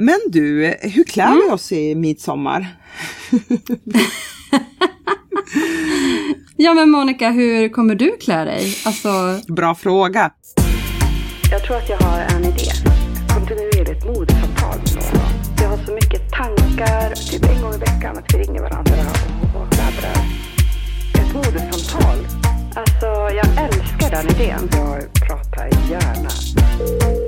Men du, hur klär vi oss i midsommar? Ja men Monica, hur kommer du klä dig? Alltså, Bra fråga. Jag tror att jag har en idé. Kontinuerligt modesamtal med någon. Jag har så mycket tankar, typ en gång i veckan, att vi ringer varandra och, laddar. Ett modesamtal. Alltså, jag älskar den idén. Jag pratar gärna.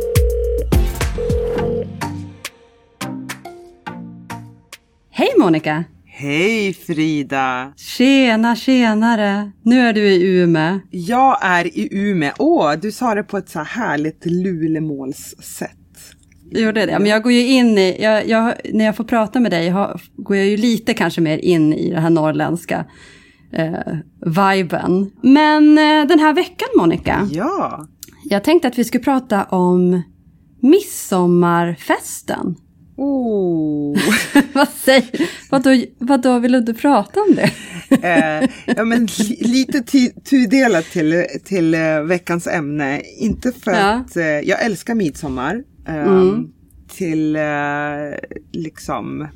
Hej Monica! Hej Frida! Tjena, tjenare! Nu är du i Umeå. Jag är i Umeå. Åh, du sa det på ett så här härligt lulemålssätt. Gjorde det? Men jag går ju in i, jag, jag, när jag får prata med dig har, går jag ju lite kanske mer in i det här norrländska eh, viben. Men eh, den här veckan Monica, Ja, jag tänkte att vi skulle prata om midsommarfesten. oh. vad säger vadå, vadå, vill du inte prata om det? eh, ja, men li, lite tudelat till, till eh, veckans ämne. Inte för Ja. att eh, jag älskar midsommar. Eh, Mm. Till eh, liksom,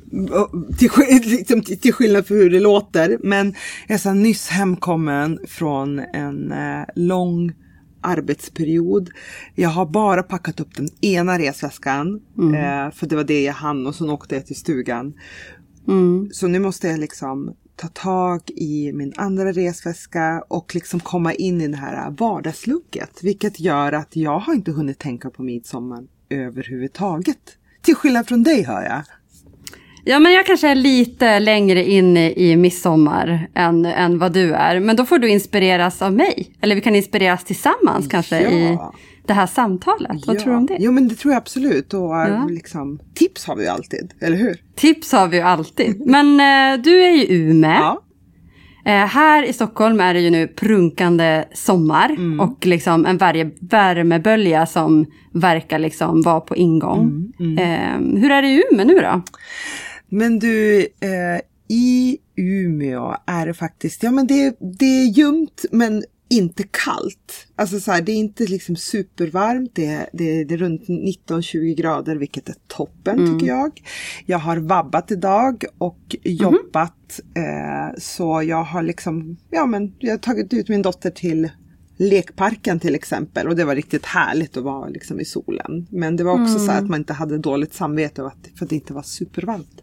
till, liksom till, till skillnad för hur det låter. Men jag är så nyss hemkommen från en eh, lång arbetsperiod. Jag har bara packat upp den ena resväskan. Eh, för det var det jag hann och sen åkte jag till stugan. Mm. Så nu måste jag liksom ta tag i min andra resväska och liksom komma in i det här vardagslugget. Vilket gör att jag har inte hunnit tänka på midsommar överhuvudtaget. Till skillnad från dig hör jag. Ja, men jag kanske är lite längre in i i midsommar än, än vad du är. Men då får du inspireras av mig. Eller vi kan inspireras tillsammans kanske Ja. i det här samtalet. Vad tror du om det? Jo men det tror jag absolut. Och Ja. liksom, tips har vi ju alltid, eller hur? Tips har vi ju alltid. Men eh, du är ju Umeå. Ja. Eh, här i Stockholm är det ju nu prunkande sommar Mm. och liksom en värme, värmebölja som verkar liksom vara på ingång. Mm, Eh, hur är det i Umeå nu då? Men du, eh, i Umeå är det faktiskt, ja men det, det är ljumt men inte kallt. Alltså så här, det är inte liksom supervarmt, det är, det, är- det är runt 19-20 grader vilket är toppen tycker jag. Jag har vabbat idag och jobbat eh, så jag har liksom, ja men jag har tagit ut min dotter till lekparken till exempel och det var riktigt härligt att vara liksom i solen. Men det var också så här att man inte hade dåligt samvete för att det inte var supervarmt.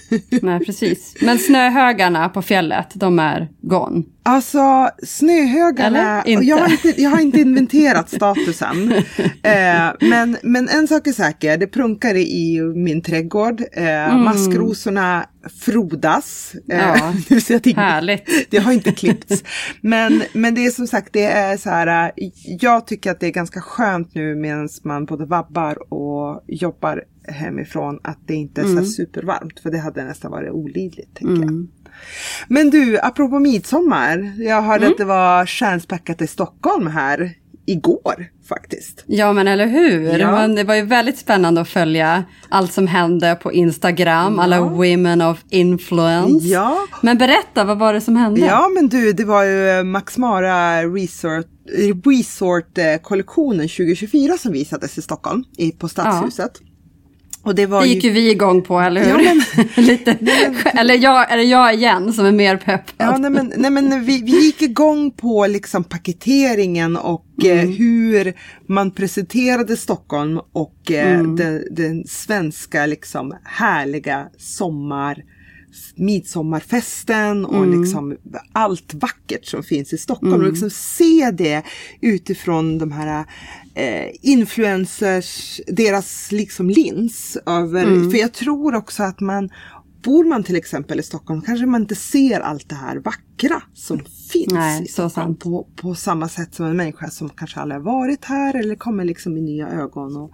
Nej, precis. Men snöhögarna på fjället, de är gone. Alltså snöhögarna, jag, har Inte. jag har inte inventerat statusen. eh, men, men en sak är säker, det prunkar i min trädgård. Eh, Maskrosorna frodas. Eh, Ja, att det- Härligt. Det har inte klippts. Men, men det är som sagt, det är så här, eh, jag tycker att det är ganska skönt nu medan man både vabbar och jobbar hemifrån att det inte är så här supervarmt. För det hade nästan varit olidligt, tänker jag. Men du, apropå midsommar. Jag hörde att det var stjärnspäckat i Stockholm här igår faktiskt. Ja, men eller hur? Ja. Men det var ju väldigt spännande att följa allt som hände på Instagram, alla women of influence. Ja. Men berätta, vad var det som hände? Ja men du, det var ju eh, Max Mara Resort, eh, kollektionen 2024 som visades i Stockholm på Stadshuset. Och det var Det gick ju vi igång på, eller hur? Ja, Lite. Eller, jag, eller jag igen som är mer peppad. Ja, nej, men, nej, men vi, vi gick igång på liksom paketeringen och eh, hur man presenterade Stockholm och eh, den, den svenska liksom härliga sommar midsommarfesten och liksom allt vackert som finns i Stockholm. Och liksom se det utifrån de här eh, influencers, deras liksom lins. Över, För jag tror också att man bor man till exempel i Stockholm kanske man inte ser allt det här vackra som finns Nej, i Stockholm på, på samma sätt som en människa som kanske aldrig har varit här eller kommer liksom med nya ögon och,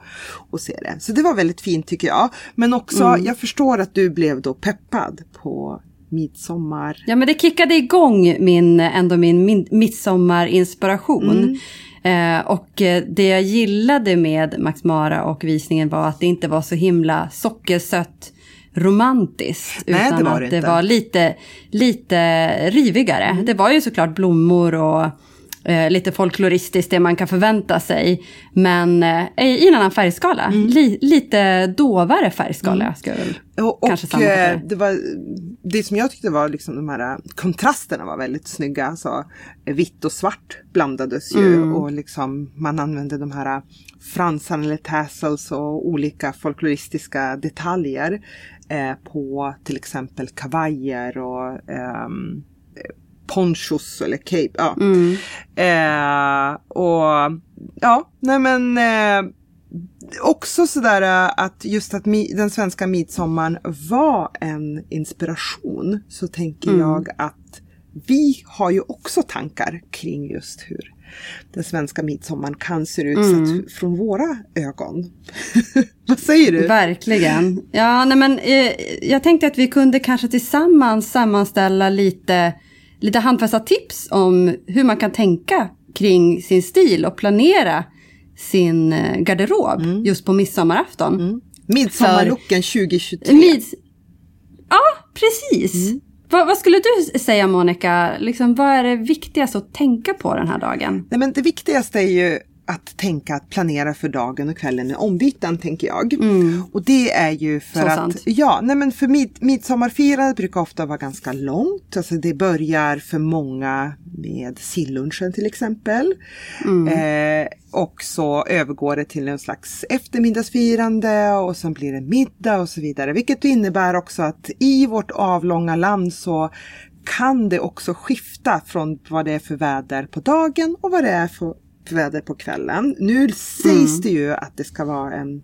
och ser det. Så det var väldigt fint tycker jag. Men också, Mm. jag förstår att du blev då peppad på midsommar. Ja, men det kickade igång min, ändå min, min midsommarinspiration. Eh, och eh, det jag gillade med Max Mara och visningen var att det inte var så himla sockersött romantiskt. Nej, det utan var att det det inte. var lite, lite rivigare. Det var ju såklart blommor och eh, lite folkloristiskt, det man kan förvänta sig. Men eh, i en annan färgskala. Li, lite dovare färgskala, ska jag Och, och eh, det. det, var, det som jag tyckte var liksom de här eh, kontrasterna var väldigt snygga. Alltså, vitt och svart blandades ju Mm. och liksom man använde de här eh, fransarna eller tassels och olika folkloristiska detaljer eh, på till exempel kavajer och eh, ponchos eller cape. Ja. Mm. Eh, och ja, nej men eh, också sådär eh, att just att mi- den svenska midsommaren var en inspiration så tänker Mm. jag att vi har ju också tankar kring just hur den svenska midsommaren kan se ut Mm. sett från våra ögon. Vad säger du? Verkligen. Ja, nej men, eh, jag tänkte att vi kunde kanske tillsammans sammanställa lite, lite handfasta tips om hur man kan tänka kring sin stil och planera sin eh, garderob Mm. just på midsommarafton. Midsommarlooken 2023. Mids... Ja, precis. Vad, vad skulle du säga Monica, liksom, vad är det viktigaste att tänka på den här dagen? Nej, men det viktigaste är ju att tänka att planera för dagen och kvällen med ombyten tänker jag. Och det är ju för Mm. Så att, sant. ja, nej men för mid, midsommarfirandet brukar ofta vara ganska långt. Alltså det börjar för många med sillunchen till exempel. Mm. Eh, och så övergår det till en slags eftermiddagsfirande och sen blir det middag och så vidare. Vilket innebär också att i vårt avlånga land så kan det också skifta från vad det är för väder på dagen och vad det är för väder på kvällen. Nu sägs det ju att det ska vara en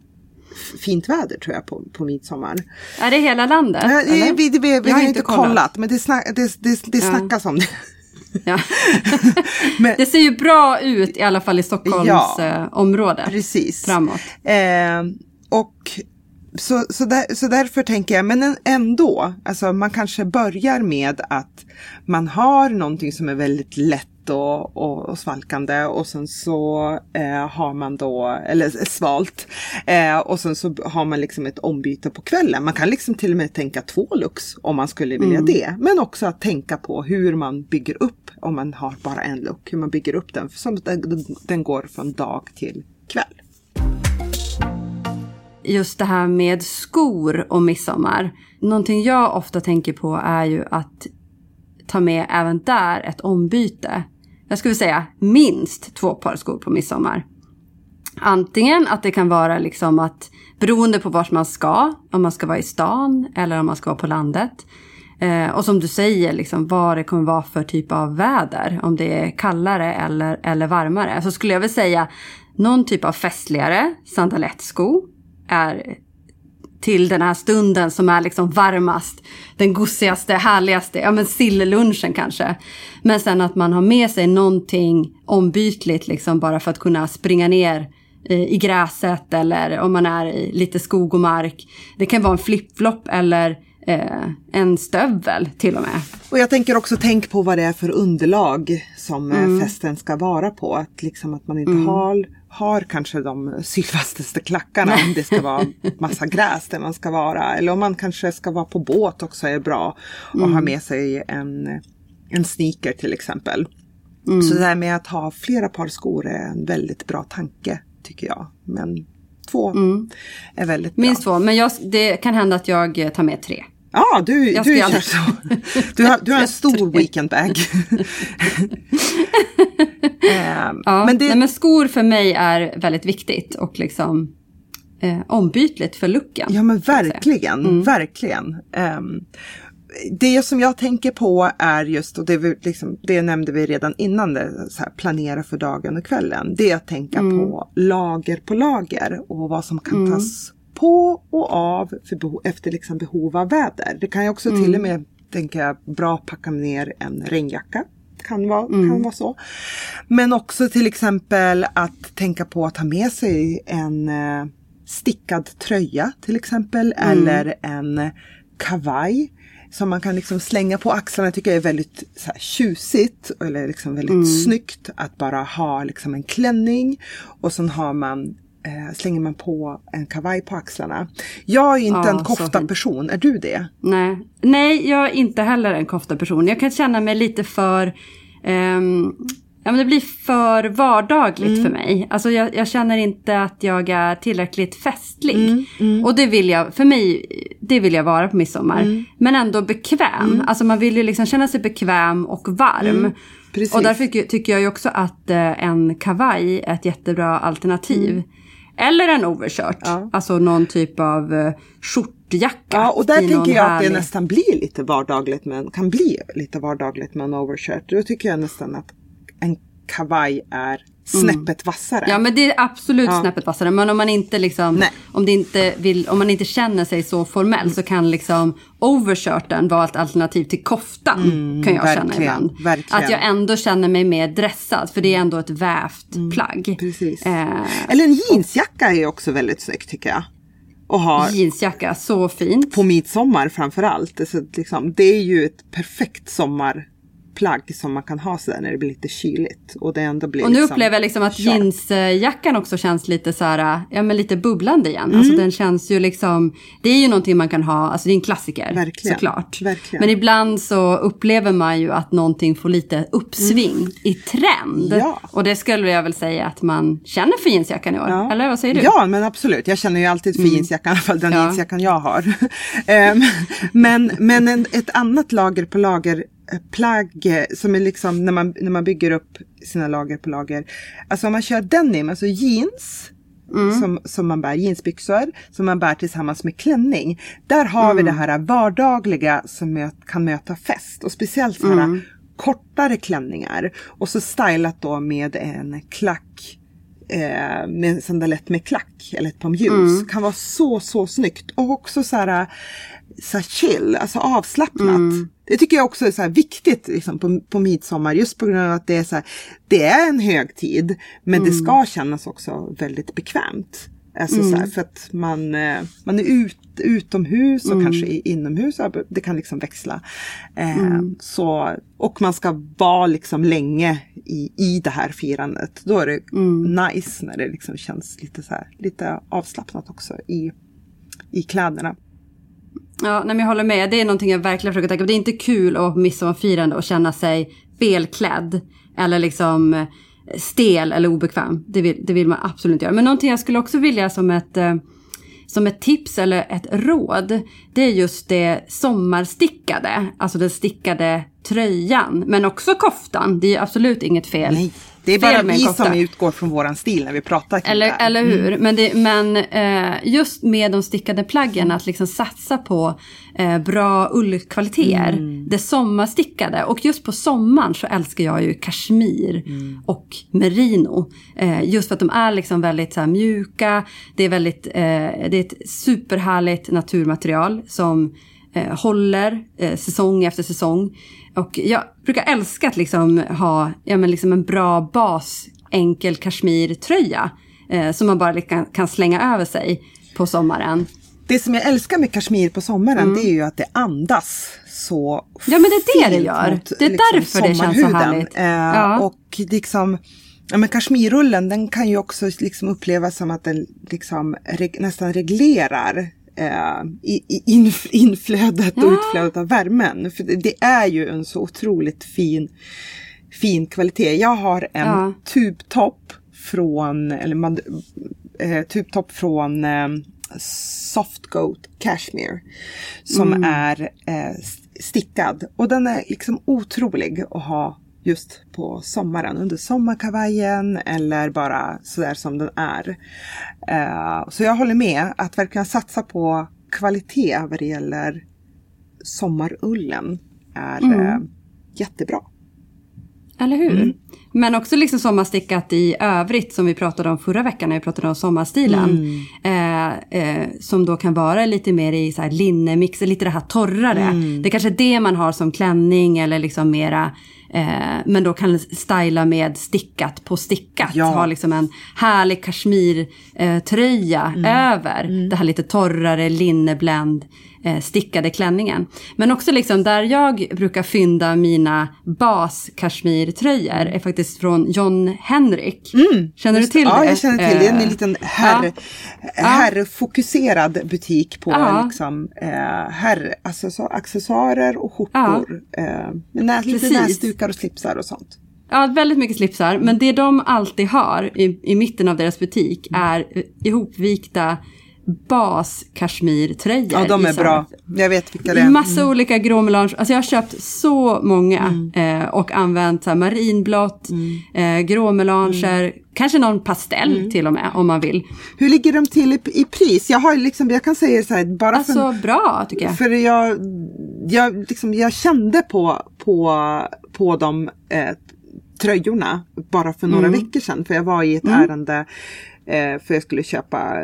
fint väder tror jag på, på midsommar. Är det hela landet? Eller? vi, vi, vi, vi Jag har inte kollat, kollat. men det, snack, det, det, det Ja. snackas om det. Ja. Men- det ser ju bra ut i alla fall i Stockholms Ja, eh, område. Precis. Framåt. Eh, och så, så, där, så därför tänker jag, men en- ändå, alltså man kanske börjar med att man har någonting som är väldigt lätt och, och, och svalkande och sen så eh, har man då, eller svalt, eh, och sen så har man liksom ett ombyte på kvällen. Man kan liksom till och med tänka två lux om man skulle vilja det. Men också att tänka på hur man bygger upp, om man har bara en look, hur man bygger upp den, så att den, den går från dag till kväll. Just det här med skor och midsommar. Någonting jag ofta tänker på är ju att ta med även där ett ombyte. Jag skulle säga minst två par skor på midsommar. Antingen att det kan vara liksom att beroende på vart man ska, om man ska vara i stan eller om man ska vara på landet. Eh, och som du säger, liksom, vad det kommer vara för typ av väder. Om det är kallare eller, eller varmare. Så skulle jag väl säga någon typ av festligare sandalettsko är till den här stunden som är liksom varmast, den gosigaste, härligaste, ja men sillunchen kanske. Men sen att man har med sig någonting ombytligt liksom bara för att kunna springa ner eh, i gräset eller om man är i lite skog och mark. Det kan vara en flipflop eller eh, en stövel till och med. Och jag tänker också tänk på vad det är för underlag som eh, festen ska vara på. Att, liksom att man inte har, har kanske de sylvastaste klackarna om det ska vara massa gräs där man ska vara. Eller om man kanske ska vara på båt också är bra och ha med sig en, en sneaker till exempel. Så det här med att ha flera par skor är en väldigt bra tanke tycker jag. Men två är väldigt bra. Minst två, men jag, det kan hända att jag eh, tar med tre. Ja, du, Jag du ska kör så. Du har, du har en stor weekendbag. Ehm, Ja, men det, nej, men skor för mig är väldigt viktigt och liksom eh, ombytligt för looken. ja men verkligen, Mm. verkligen. Ehm, det som jag tänker på är just, och det, vi liksom, det nämnde vi redan innan, det, så här, planera för dagen och kvällen. Det är att tänka Mm. på lager på lager och vad som kan tas på och av för behov, efter liksom behov av väder. Det kan ju också till och med, tänker jag, bra packa ner en regnjacka. Kan vara, kan vara så. Men också till exempel att tänka på att ha med sig en eh, stickad tröja till exempel. Eller en kavaj. Som man kan liksom slänga på axlarna tycker jag är väldigt så här, tjusigt. Eller liksom väldigt snyggt att bara ha liksom en klänning. Och sen har man eh, slänger man på en kavaj på axlarna. Jag är inte Ja, en så kofta fint. person, är du det? Nej. Nej, jag är inte heller en kofta-person. Jag kan känna mig lite för... ehm, ja, men det blir för vardagligt för mig. Alltså jag, jag känner inte att jag är tillräckligt festlig. Och det vill jag, för mig, det vill jag vara på midsommar. Men ändå bekväm. Alltså man vill ju liksom känna sig bekväm och varm. Precis. Och därför tycker- tycker jag ju också att eh, en kavaj är ett jättebra alternativ. Eller en overshirt. Ja. Alltså någon typ av eh, skjortjacka. Ja, och där tänker jag att det nästan blir lite vardagligt, men kan bli lite vardagligt med en overshirt. Då tycker jag nästan att en kavaj är snäppet vassare. Ja men det är absolut Ja. snäppet vassare. Men om man inte liksom, Nej. om, det inte vill, om man inte känner sig så formell så kan liksom overshirten vara ett alternativ till koftan. kan jag känna Mm, verkligen, ibland. verkligen. Att jag ändå känner mig mer dressad för det är ändå ett vävt plagg. Mm, Precis. Eh, Eller en jeansjacka är också väldigt snyggt tycker jag. Och ha jeansjacka, så fint. på midsommar framför allt. Alltså, liksom, det är ju ett perfekt sommarplagg som man kan ha sådär när det blir lite kyligt. Och det ändå blir Och nu liksom upplever jag liksom att sharp. jeansjackan också känns lite så här, ja men lite bubblande igen. Mm. Alltså den känns ju liksom, det är ju någonting man kan ha, alltså det är en klassiker. Verkligen, Såklart. verkligen. Men ibland så upplever man ju att någonting får lite uppsving i trend. Mm. Ja. Och det skulle jag väl säga att man känner för jeansjackan i år. Ja. Eller vad säger du? Ja, men absolut. Jag känner ju alltid för jeansjackan, i alla fall den Ja. jeansjackan jag har. Ehm, men men en, ett annat lager på lager plagg eh, som är liksom när man, när man bygger upp sina lager på lager. Alltså om man kör denim, alltså jeans. Som, som man bär, jeansbyxor som man bär tillsammans med klänning. Där har vi det här vardagliga som möt, kan möta fest. Och speciellt så här kortare klänningar. Och så stylat då med en klack eh, med sandalett med klack eller ett par mjuls. Kan vara så, så snyggt. Och också så här, så här chill, alltså avslappnat. Det tycker jag också är så viktigt liksom, på, på midsommar just på grund av att det är så här, det är en högtid men det ska kännas också väldigt bekvämt. Alltså så här, för att man, eh, man är ut, utomhus och kanske i- inomhus. Det kan liksom växla. Eh, så, och man ska vara liksom länge i, i det här firandet. Då är det nice när det liksom känns lite, så här, lite avslappnat också i, i kläderna. Ja, nej, men jag håller med. Det är någonting jag verkligen försöker tänka på. Det är inte kul att midsommarfirande och känna sig felklädd. Eller liksom stel eller obekväm. Det vill, det vill man absolut inte göra. Men någonting jag skulle också vilja som ett, eh, som ett tips eller ett råd. Det är just det sommarstickade. Alltså den stickade tröjan. Men också koftan. Det är absolut inget fel. Nej, det är bara vi som utgår från våran stil när vi pratar kring Eller, det här. eller hur? Men, det, men eh, just med de stickade plaggen att liksom satsa på eh, bra ullkvaliteter. Det sommarstickade. Och just på sommaren så älskar jag ju kashmir och merino. Eh, just för att de är liksom väldigt så här, mjuka. Det är, väldigt, eh, det är ett superhärligt naturmaterial som eh, håller eh, säsong efter säsong. Och jag brukar älska att liksom ha ja, men liksom en bra bas enkel kashmirtröja eh, som man bara liksom kan slänga över sig på sommaren. Det som jag älskar med kashmir på sommaren det är ju att det andas så Mm. Ja, men det är det det gör. mot, Det är därför det känns så härligt. Eh, Ja. Och liksom, ja men kashmirullen den kan ju också liksom upplevas som att den liksom reg, nästan reglerar eh, inf, inflödet och utflödet av värmen. För det, det är ju en så otroligt fin, fin kvalitet. Jag har en Ja. tubtopp från, eller man, eh, tubtopp från eh, Soft Goat Cashmere. Som Mm. är eh, stickad. Och den är liksom otrolig att ha just på sommaren. Under sommarkavajen eller bara sådär som den är. Eh, så jag håller med att verkligen satsa på kvalitet vad det gäller sommarullen är Mm. eh, jättebra. Eller hur? Men också liksom sommarstickat i övrigt som vi pratade om förra veckan när vi pratade om sommarstilen. Eh, eh, som då kan vara lite mer i så här linnemix, lite det här torrare. Det är kanske är det man har som klänning eller liksom mera Eh, men då kan styla med stickat på stickat. Ja. Ha liksom en härlig kashmirtröja Mm. över det här lite torrare linnebländ eh, stickade klänningen. Men också liksom där jag brukar fynda mina bas kashmirtröjor är faktiskt från John Henrik. Känner du till Mm. ja, det? jag känner till det. Det är en Eh, liten herr, herrfokuserad butik på Ja. liksom, eh, herr, alltså, så, accessoarer och skjortor. Eh, med lite näsdukar och slipsar och sånt. Ja, väldigt mycket slipsar. Men det de alltid har i, i mitten av deras butik är eh, ihopvikta bas kashmirtröjor. Ja, de är här- bra. Jag vet vilka det är. Massa olika grå melange. Alltså jag har köpt så många eh, och använt så här, marinblått, eh, grå melanger, kanske någon pastell till och med om man vill. Hur ligger de till i, i pris? Jag har liksom, jag kan säga så här, bara för, Alltså bra tycker jag. för jag, jag, liksom, jag kände på, på, på de eh, tröjorna bara för några Mm. veckor sedan. För jag var i ett ärende eh, för jag skulle köpa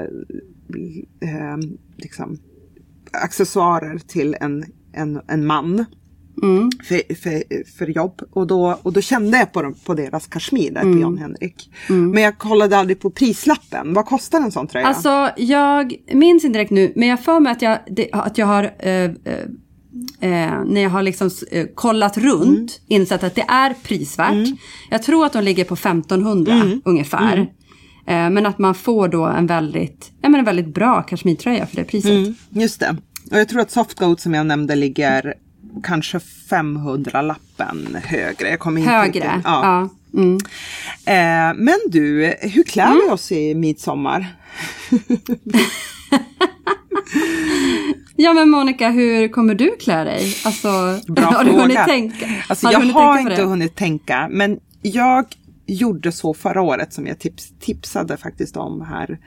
eh, liksom, accessoarer till en, en, en man. Mm. För, för, för jobb och då, och då kände jag på, dem, på deras kashmir där Mm. på John Henrik. Men jag kollade aldrig på prislappen. Vad kostar en sån tröja? Alltså jag minns inte direkt nu, men jag får mig att jag, det, att jag har eh, eh, Eh, när jag har liksom eh, kollat runt, insett att det är prisvärt. Jag tror att de ligger på 1500 ungefär. Eh, men att man får då en väldigt, ja, men en väldigt bra kashmirtröja för det priset. Mm, just det. Och jag tror att Softgoat som jag nämnde ligger kanske 500 lappen högre. Jag kommer inte Högre. ihåg. Ja. Mm. Eh, men du, hur klär vi oss i midsommar? ja men Monica, hur kommer du klä dig? Alltså, Bra har du fråga. hunnit tänka? Alltså, har jag du har inte det? hunnit tänka, men jag gjorde så förra året som jag tips, tipsade faktiskt om här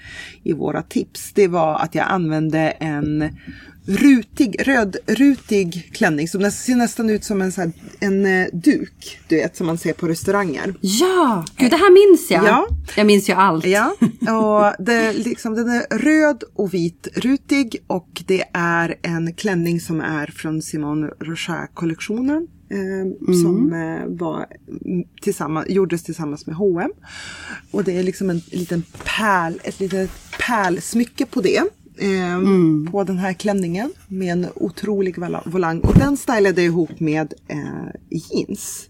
i våra tips. Det var att jag använde en rutig, rödrutig klänning som ser nästan ut som en, så här, en eh, duk, du vet, som man ser på restauranger. Ja, gud det här minns jag. Ja. Jag minns ju allt. Ja, och det, liksom, den är röd och vit rutig och det är en klänning som är från Simon Rocher-kollektionen. Eh, Som eh, var, mm, tillsammans, gjordes tillsammans med H&M. Och det är liksom en liten pärl, ett litet pärlsmycke på det. Eh, På den här klänningen med en otrolig volang. Och den stylade jag ihop med eh, jeans.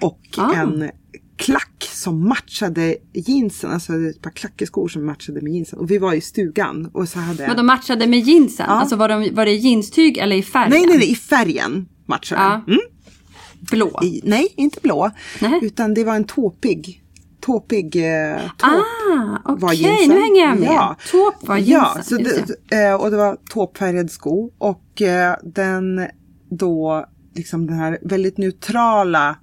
Och Ah. en klack som matchade jeansen, alltså ett par klackeskor som matchade med jeansen. Och vi var i stugan och så hade Men de matchade med jeansen? Ja. Alltså var, de, var det jeanstyg eller i färgen? Nej, nej, nej, i färgen matchade Ja. mm. Blå? I, Nej, inte blå. Nej. Utan det var en tåpig, tåpig eh, tåp. Ah, var okej, jeansen. nu hänger jag med. Ja. Tåp var jeansen. Ja, så det. eh, och det var tåpfärgad sko. Och eh, den då, liksom den här väldigt neutrala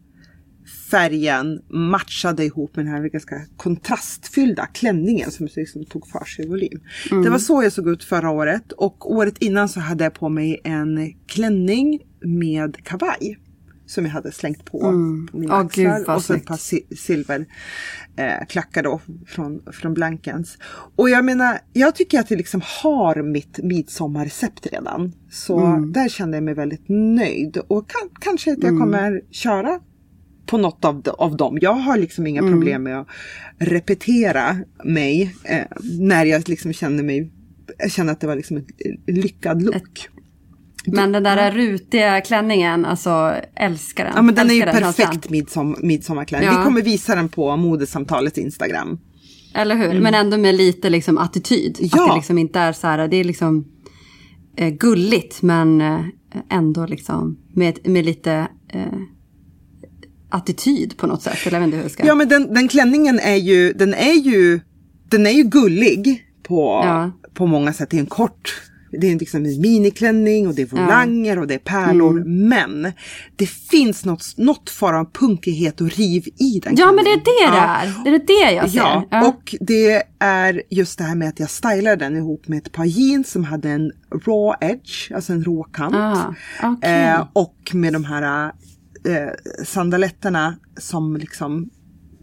färgen matchade ihop med den här ganska kontrastfyllda klänningen som liksom tog för sig volym. Mm. Det var så jag såg ut förra året och året innan så hade jag på mig en klänning med kavaj. Som jag hade slängt på, på mina gud, axlar och så ett par si- silver eh, då från, från Blankens. Och jag menar, jag tycker att jag liksom har mitt midsommarrecept redan. Så Mm. där kände jag mig väldigt nöjd. Och kan, kanske att jag Mm. kommer köra på något av, av dem. Jag har liksom inga Mm. problem med att repetera mig eh, när jag liksom känner mig jag känner att det var liksom en lyckad look. Men den där rutiga klänningen, alltså älskar den. Ja men den är ju Älskar perfekt känslan. midsom, midsommarklänning. Ja. Vi kommer visa den på modesamtalets Instagram. Eller hur? Men ändå med lite liksom attityd. Att Mm. Ja. det liksom inte är så här, det är liksom eh, gulligt men eh, ändå liksom med, med lite eh, attityd på något sätt. Eller jag vet inte hur jag ska... Ja men den, den klänningen är ju, den är ju, den är ju gullig på, Ja. på många sätt. Det är en kort, det är liksom en miniklänning och det är volanger och det är pärlor. Mm. Men det finns något, något form av punkighet och riv i den Ja men det är klänningen. det Ja. det är. Det är det jag ser. Ja, och det är just det här med att jag stylar den ihop med ett par jeans som hade en raw edge, alltså en råkant. Ah, okej. eh, och med de här eh, sandaletterna som liksom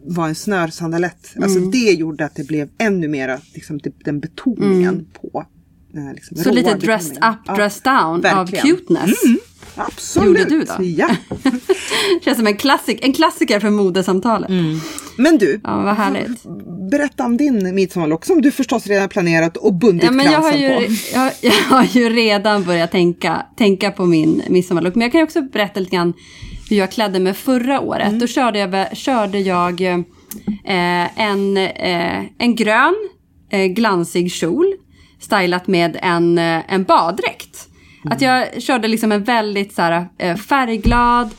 var en snörsandalett. Alltså Mm. det gjorde att det blev ännu mera liksom, typ den betoningen på. Den här, liksom, Mm. Så lite dressed up, dressed down verkligen. av cuteness. Absolut. Gjorde du då? Ja. Känns som en, klassik, en klassiker för modesamtalet. Men du, Ja, vad härligt. berätta om din midsommarlock som du förstås redan planerat och bundit Ja, men jag, har ju, på. jag, jag har ju redan börjat tänka, tänka på min midsommarlook. Men jag kan också berätta lite grann hur jag klädde mig förra året. Mm. Då körde jag, körde jag eh, en, eh, en grön eh, glansig kjol. Stylat med en, eh, en baddräkt. Att jag körde liksom en väldigt så här, eh, färgglad,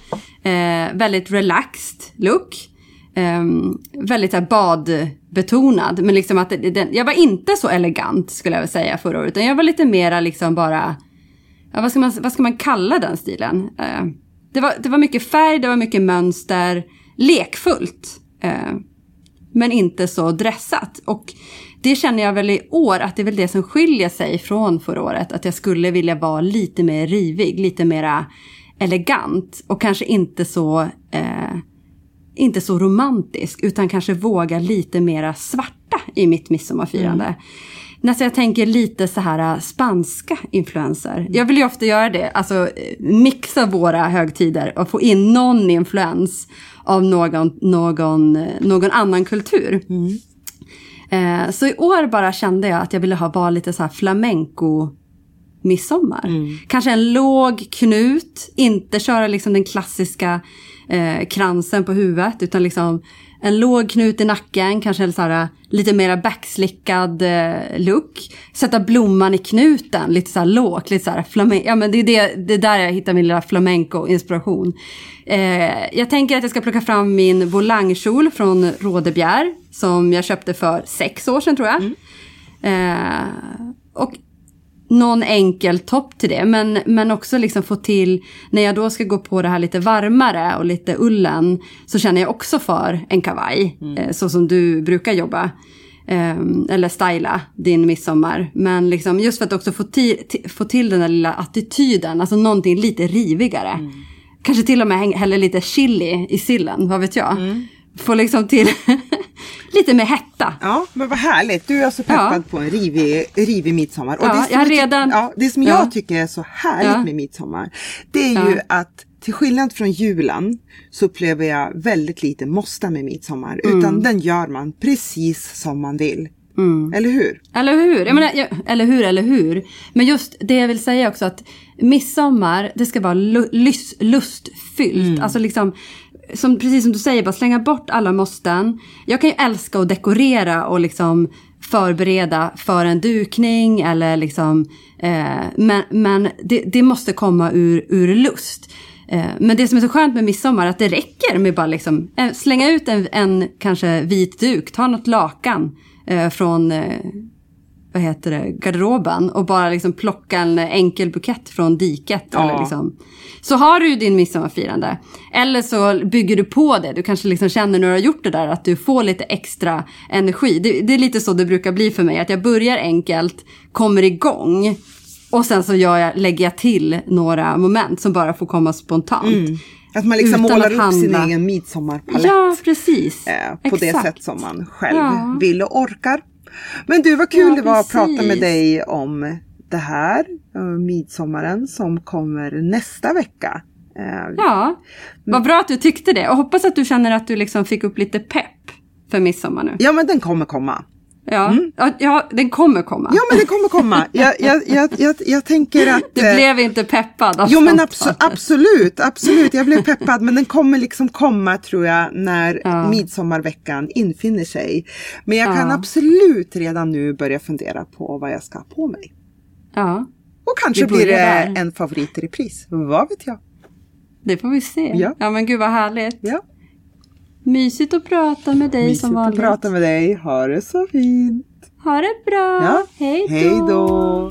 eh, väldigt relaxed look. Ehm, väldigt så badbetonad. Men liksom att den, jag var inte så elegant skulle jag säga förra året. Utan jag var lite mera liksom bara, ja, vad, ska man, vad ska man kalla den stilen? Eh, det, var, det var mycket färg, det var mycket mönster, lekfullt. Eh, men inte så dressat. Och det känner jag väl i år att det är väl det som skiljer sig från förra året. Att jag skulle vilja vara lite mer rivig, lite mera elegant och kanske inte så, eh, inte så romantisk utan kanske våga lite mera svarta i mitt midsommarfirande. Mm. Nästan jag tänker lite så här äh, spanska influenser. Jag vill ju ofta göra det, alltså eh, mixa våra högtider och få in någon influens av någon, någon, eh, någon annan kultur. Eh, så i år bara kände jag att jag ville ha vara lite så här flamenco midsommar. Kanske en låg knut, inte köra liksom den klassiska eh, kransen på huvudet utan liksom en låg knut i nacken, kanske en så här, lite mera backslickad eh, look. Sätta blomman i knuten, lite så här lågt, lite så här flamenco. Ja men det är det, det är där jag hittar min lilla flamenco-inspiration. Eh, jag tänker att jag ska plocka fram min volangkjol från Rådebjer som jag köpte för sex år sedan tror jag. Eh, och någon enkel topp till det. Men, men också liksom få till, när jag då ska gå på det här lite varmare och lite ullen, så känner jag också för en kavaj. Eh, så som du brukar jobba. Eh, eller styla din midsommar. Men liksom just för att också få, ti- ti- få till den där lilla attityden, alltså någonting lite rivigare. Kanske till och med häller lite chili i sillen, vad vet jag. Få liksom till lite mer hetta. Ja, men vad härligt. Du är alltså peppad Ja. på en rivig, rivig midsommar. Och Ja, som har ty- redan- ja, det som Ja. jag tycker är så härligt med midsommar, det är ju att till skillnad från julen så upplever jag väldigt lite måste med midsommar. Mm. Utan den gör man precis som man vill. Eller hur? Eller hur? Jag menar, jag, eller hur, eller hur? Men just det jag vill säga också att midsommar, det ska vara lustfyllt. Alltså liksom, som, precis som du säger, bara slänga bort alla måsten. Jag kan ju älska att dekorera och liksom förbereda för en dukning eller liksom, eh, men, men det, det måste komma ur, ur lust. Eh, Men det som är så skönt med midsommar är att det räcker med bara liksom, eh, slänga ut en, en kanske vit duk, ta något lakan eh, från eh, vad heter det, garderoben och bara liksom plocka en enkel bukett från diket. Ja. Eller liksom. Så har du din midsommarfirande. Eller så bygger du på det. Du kanske liksom känner när du har gjort det där att du får lite extra energi. Det, det är lite så det brukar bli för mig. Att jag börjar enkelt, kommer igång och sen så gör jag, lägger jag till några moment som bara får komma spontant. Att man liksom Utan målar upp sin egen midsommarpalett. Ja, precis. eh, på det Exakt. sätt som man själv Ja. vill och orkar. Men du, vad kul Ja, det var att prata med dig om det här, eh, midsommaren som kommer nästa vecka. Eh, Ja, vad bra att du tyckte det. Och hoppas att du känner att du liksom fick upp lite pepp för midsommar nu. Ja, men den kommer komma. Ja, ja, ja den kommer komma. Ja, men den kommer komma. Jag, jag, jag, jag, jag tänker att... Du eh, blev inte peppad av Jo men abso- absolut, absolut. Jag blev peppad men den kommer liksom komma tror jag när Ja. midsommarveckan infinner sig. Men jag kan Ja. absolut redan nu börja fundera på vad jag ska ha på mig. Ja, Och kanske blir det där. en favorit i repris. Vad vet jag? det får vi se. Ja. Ja, men gud vad härligt. Ja. Mysigt att prata med dig Mysigt som att vanligt. prata med dig. Ha det så fint. Ha det bra. Ja. Hej då. Hej då.